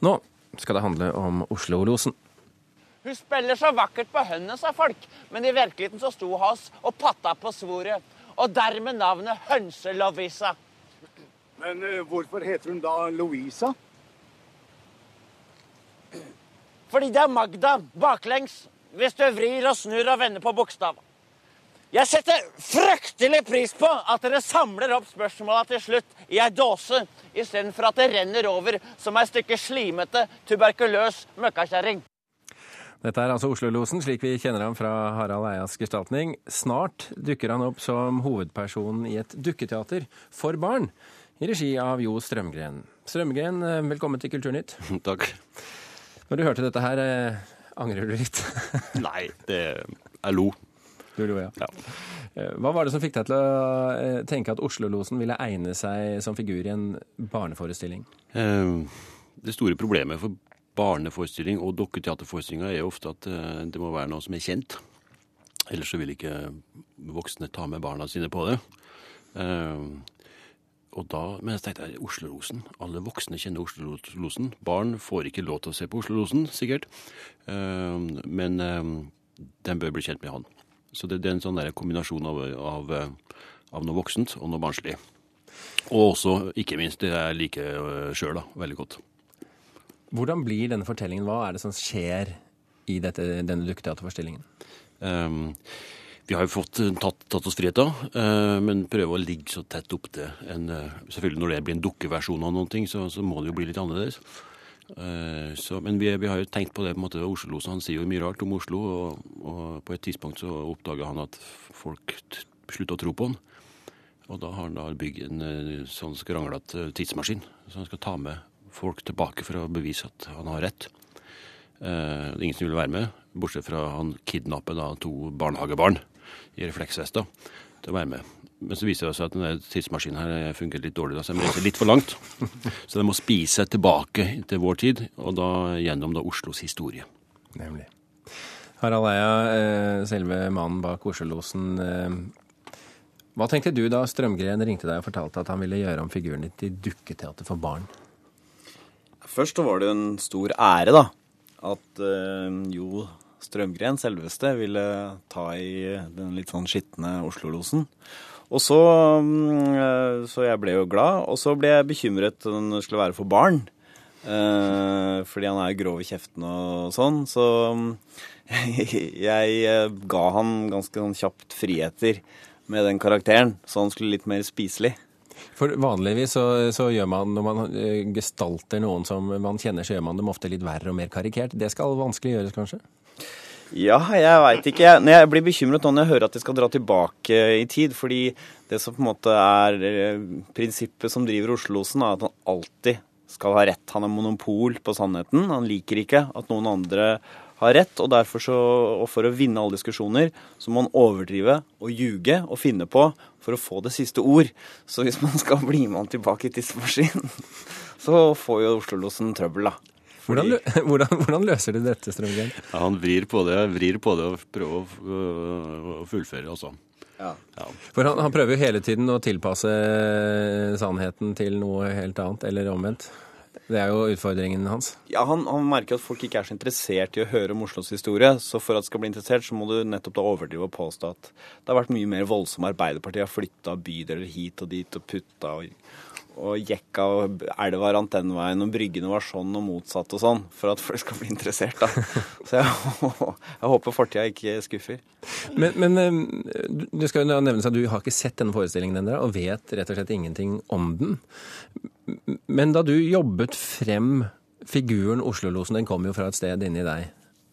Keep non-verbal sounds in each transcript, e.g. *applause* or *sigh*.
Nå skal det handle om Oslo-losen. Hun spiller så vakkert på hønene, sa folk, men i virkeligheten så sto Haas og patta på svoret. Og dermed navnet Hønse-Lovisa. Men uh, hvorfor heter hun da Louisa? Fordi det er Magda, baklengs, hvis du vrir og snur og vender på bokstavene. Jeg setter fryktelig pris på at dere samler opp spørsmåla til slutt i ei dåse, istedenfor at det renner over som ei stykke slimete, tuberkuløs møkkakjerring. Dette er altså Oslo-losen, slik vi kjenner ham fra Harald Eias gestaltning. Snart dukker han opp som hovedperson i et dukketeater for barn, i regi av Jo Strømgren. Strømgren, velkommen til Kulturnytt. *laughs* Takk. Når du hørte dette her, eh, angrer du litt? Nei, det er lo. Du lo, ja. Ja. Eh, Hva var det som fikk deg til å eh, tenke at Oslo-losen ville egne seg som figur i en barneforestilling? Eh, Det store problemet for barneforestilling og dukketeaterforestillinger er ofte at det må være noe som er kjent. Ellers så vil ikke voksne ta med barna sine på det. Og da, men jeg tenkte jeg, Oslo-losen. Alle voksne kjenner Oslo-losen. Barn får ikke lov til å se på Oslo-losen, sikkert. Men den de bør bli kjent med han. Så det, det er en sånn der kombinasjon av, av, eh, av noe voksent og noe barnslig. Og også, ikke minst, det jeg liker sjøl veldig godt. Hvordan blir denne fortellingen? Hva er det som skjer i dette, denne dukketeaterforestillingen? Um, vi har jo fått eh, tatt, tatt oss friheter, uh, men prøver å ligge så tett opp til en uh, Selvfølgelig når det blir en dukkeversjon av noen ting, så, så må det jo bli litt annerledes. Uh, så, men vi, vi, har jo tenkt på det på en måte, Oslo, så Han sier jo mye rart om Oslo, og, og på et tidspunkt så oppdager han at folk slutter å tro på han. Og da har han da bygd en uh, sånn skranglete tidsmaskin, så han skal ta med folk tilbake for å bevise at han har rett. Eh, ingen som vil være med, bortsett fra han kidnapper da to barnehagebarn i refleksvester til å være med. Men så viser det seg at denne tidsmaskinen her fungerer litt dårlig, da, så den reiser litt for langt. *laughs* Så den må spise tilbake til vår tid, og da gjennom da Oslos historie. Nemlig. Harald Eia, eh, selve mannen bak Oslo-losen. eh, Hva tenkte du da Strømgren ringte deg og fortalte at han ville gjøre om figuren din til dukketeater for barn? Først var det jo en stor ære, da. At eh, Jo Strømgren, selveste, ville ta i den litt sånn skitne Oslo-losen. Og så mm, Så jeg ble jo glad, og så ble jeg bekymret når den skulle være for barn. Eh, fordi han er grov i kjeften og sånn. Så mm, *laughs* jeg eh, ga han ganske sånn kjapt friheter med den karakteren, så han skulle litt mer spiselig. For vanligvis så, så gjør man, når man eh, gestalter noen som man kjenner, så gjør man dem ofte litt verre og mer karikert. Det skal vanskelig gjøres, kanskje? Ja, jeg veit ikke. Jeg, blir bekymret nå når jeg hører at de skal dra tilbake i tid. Fordi det som på en måte er eh, prinsippet som driver Oslo-losen, er at han alltid skal ha rett. Han har monopol på sannheten. Han liker ikke at noen andre har rett. Og derfor så, og for å vinne alle diskusjoner, så må han overdrive og ljuge og finne på for å få det siste ord. Så hvis man skal bli med han tilbake i tidsmaskinen, *laughs* så får jo Oslo-losen trøbbel, da. Hvordan, *laughs* hvordan, hvordan løser du dette, Strømgren? Ja, han vrir på det, vrir på det og prøver å, å- fullføre, altså. Ja. Ja. For han, han prøver jo hele tiden å tilpasse sannheten til noe helt annet, eller omvendt. Det er jo utfordringen hans. Ja, han, han merker at folk ikke er så interessert i å høre om Oslos historie. Så for at de skal bli interessert, så må du nettopp da overdrive og påstå at det har vært mye mer voldsomme Arbeiderpartiet har flytta bydeler hit og dit og putta og, og jekka og elva rant den veien og bryggene var sånn og motsatt og sånn, for at folk skal bli interessert, da. *laughs* Så jeg, *laughs* jeg håper fortida ikke skuffer. Men, men eh, du- skal jo nevne nevnes at du har ikke sett denne forestillingen ennå, og vet rett og slett ingenting om den. Men da du jobbet frem figuren Oslo-losen, den kom jo fra et sted inni deg.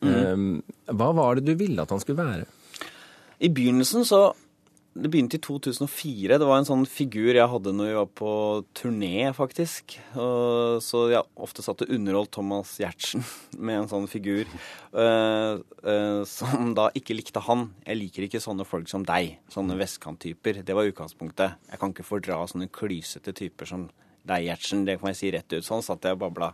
mm. Hva var det du ville at han skulle være? I begynnelsen så Det begynte i 2004. Det var en sånn figur jeg hadde når vi var på turné, faktisk. Så jeg ofte satt og underholdt Thomas Giertsen *laughs* med en sånn figur. eh, eh, som da ikke likte han. Jeg liker ikke sånne folk som deg. Sånne vestkanttyper. Det var utgangspunktet. Jeg kan ikke fordra sånne klysete typer som Er Gjertsen, det kan jeg si rett ut. Sånn satt jeg og babla.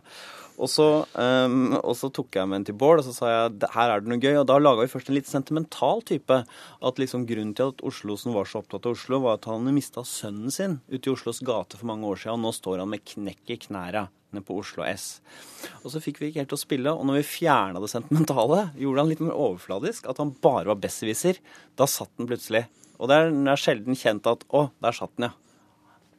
Og så, um, og så tok jeg med en til Bård og så sa jeg, her er det noe gøy. Og da laga vi først en litt sentimental type. At liksom Grunnen til at Oslosen var så opptatt av Oslo, var at han mista sønnen sin ute i Oslos gate for mange år siden. Og nå står han med knekk i knæra på Oslo S. Og så fikk vi ikke helt til å spille. Og når vi fjerna det sentimentale, gjorde han litt mer overfladisk. At han bare var besserwisser. Da satt den plutselig. Og det er, er sjelden kjent at Å, der satt den, ja.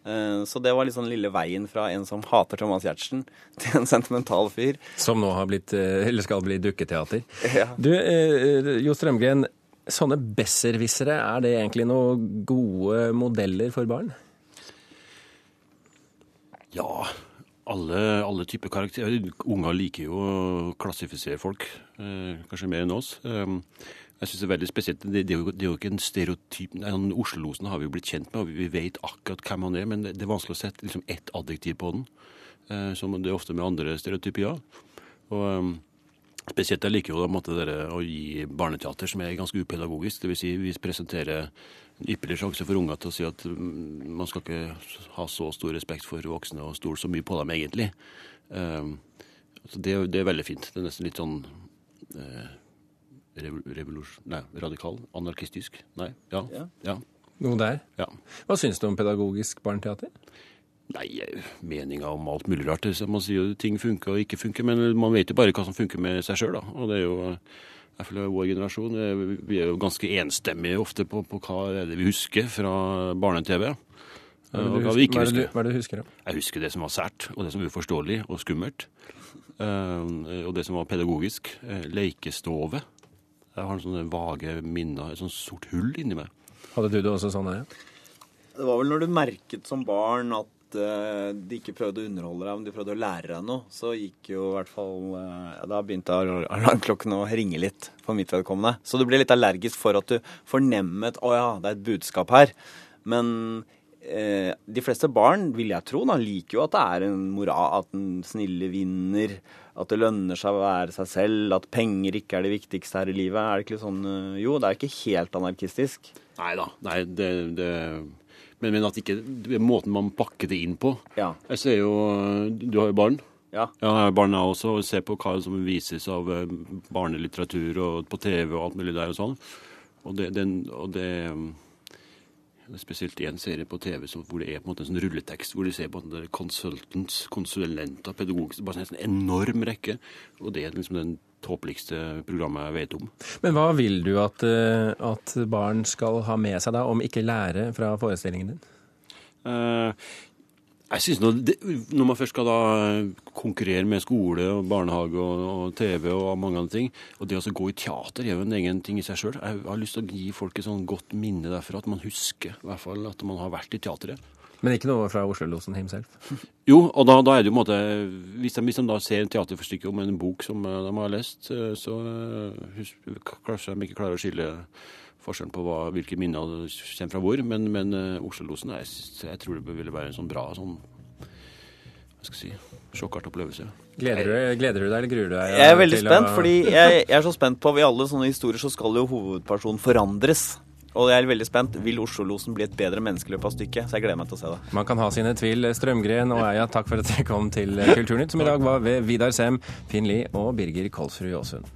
Eh, Så det var liksom lille veien fra en som hater Thomas Giertsen, *laughs* til en sentimental fyr. Som nå har blitt, eh, eller skal bli dukketeater. Ja. Du, eh, Jo Strømgren, sånne besserwissere, er det egentlig noen gode modeller for barn? Ja, alle, alle typer karakterer. Unger liker jo å klassifisere folk, eh, kanskje mer enn oss. Jeg synes Det er veldig spesielt. Det, det, er jo, det er jo ikke en stereotyp Oslo-losen har vi jo blitt kjent med, og vi vet akkurat hvem han er, men det, det er vanskelig å sette liksom, ett adjektiv på den, eh, som det er ofte med andre stereotypier. Og um, Spesielt jeg liker jo dere, å gi barneteater som er ganske upedagogisk. Dvs. Si, vi presenterer en ypperlig sjanse for unger til å si at mm, man skal ikke ha så stor respekt for voksne og stole så mye på dem, egentlig. Um, så det, det er veldig fint. Det er nesten litt sånn revo- revolusjon... Nei, radikal? Anarkistisk? Nei? Ja. Ja. ja. Noe der? ja. Hva syns du om pedagogisk barneteater? Nei, meninga om alt mulig rart. Man sier jo ting funker og ikke funker, men man vet jo bare hva som funker med seg sjøl, da. Og det er jo jeg føler vår generasjon eh, vi er jo ganske enstemmige ofte på, på hva er det vi husker fra barne-TV. Hva du hva hva er det du- hva er det du husker? da? Jeg husker det som var sært, og det som var uforståelig og skummelt. Eh, og det som var pedagogisk. Eh, Leikestove. Jeg har en sånn vage minner, et sånt sort hull inni meg. Hadde du det også sånn? Ja? Det var vel når du merket som barn at eh, de ikke prøvde å underholde deg, men de prøvde å lære deg noe, så gikk jo i hvert fall eh, ja, Da begynte al- alarmklokken å ringe litt for mitt vedkommende. Så du ble litt allergisk for at du fornemmet å ja, det er et budskap her. Men eh, de fleste barn, vil jeg tro, da, liker jo at det er en moral, at den snille vinner. At det lønner seg å være seg selv, at penger ikke er det viktigste her i livet. Er det ikke sånn eh, Jo, det er ikke helt anarkistisk. Nei da. Nei, det, det men, men at ikke Måten man pakker det inn på. Ja. Jeg ser jo Du har jo barn. Ja. Ja, jeg har barn også, og ser på hva som vises av eh, barnelitteratur og på TV og alt mulig der og sånn. Og det, den, og det, spesielt én serie på TV som, hvor det er på en måte en sånn rulletekst hvor de ser på en consultants, konsulenter, pedagogisk Bare sånn en enorm rekke. Og det er liksom den tåpeligste programmet jeg vet om. Men hva vil du at, eh, at barn skal ha med seg da, om ikke lære fra forestillingen din? Eh, jeg synes nå, det, Når man først skal da konkurrere med skole og barnehage og, og TV og mange andre ting, og det å gå i teater er jo en egen ting i seg sjøl. Jeg har lyst til å gi folk et sånn godt minne derfra, at man husker i hvert fall at man har vært i teateret. Men ikke noe fra Oslo-losen himself? *laughs* Jo, og da, da er det jo en måte Hvis de, hvis de da ser en teaterforstykke om en bok som eh, de har lest, eh, så eh, kanskje de ikke klarer å skille forskjellen på hva, hvilke minner det kommer fra hvor. Men, men uh, Oslo-losen, jeg, jeg tror det ville være en sånn bra sånn hva skal jeg si, sjokkart opplevelse. Gleder du, gleder du deg, eller gruer du deg? Jeg er veldig spent, å- fordi jeg, jeg er så spent på I alle sånne historier så skal jo hovedpersonen forandres. Og jeg er veldig spent. Vil Oslo-losen bli et bedre menneske i løpet av stykket? Så jeg gleder meg til å se det. Man kan ha sine tvil. Strømgren og Eia, takk for at dere kom til Kulturnytt, som i dag var ved Vidar Sem, Finn Lie og Birger Kolsrud Jåsund.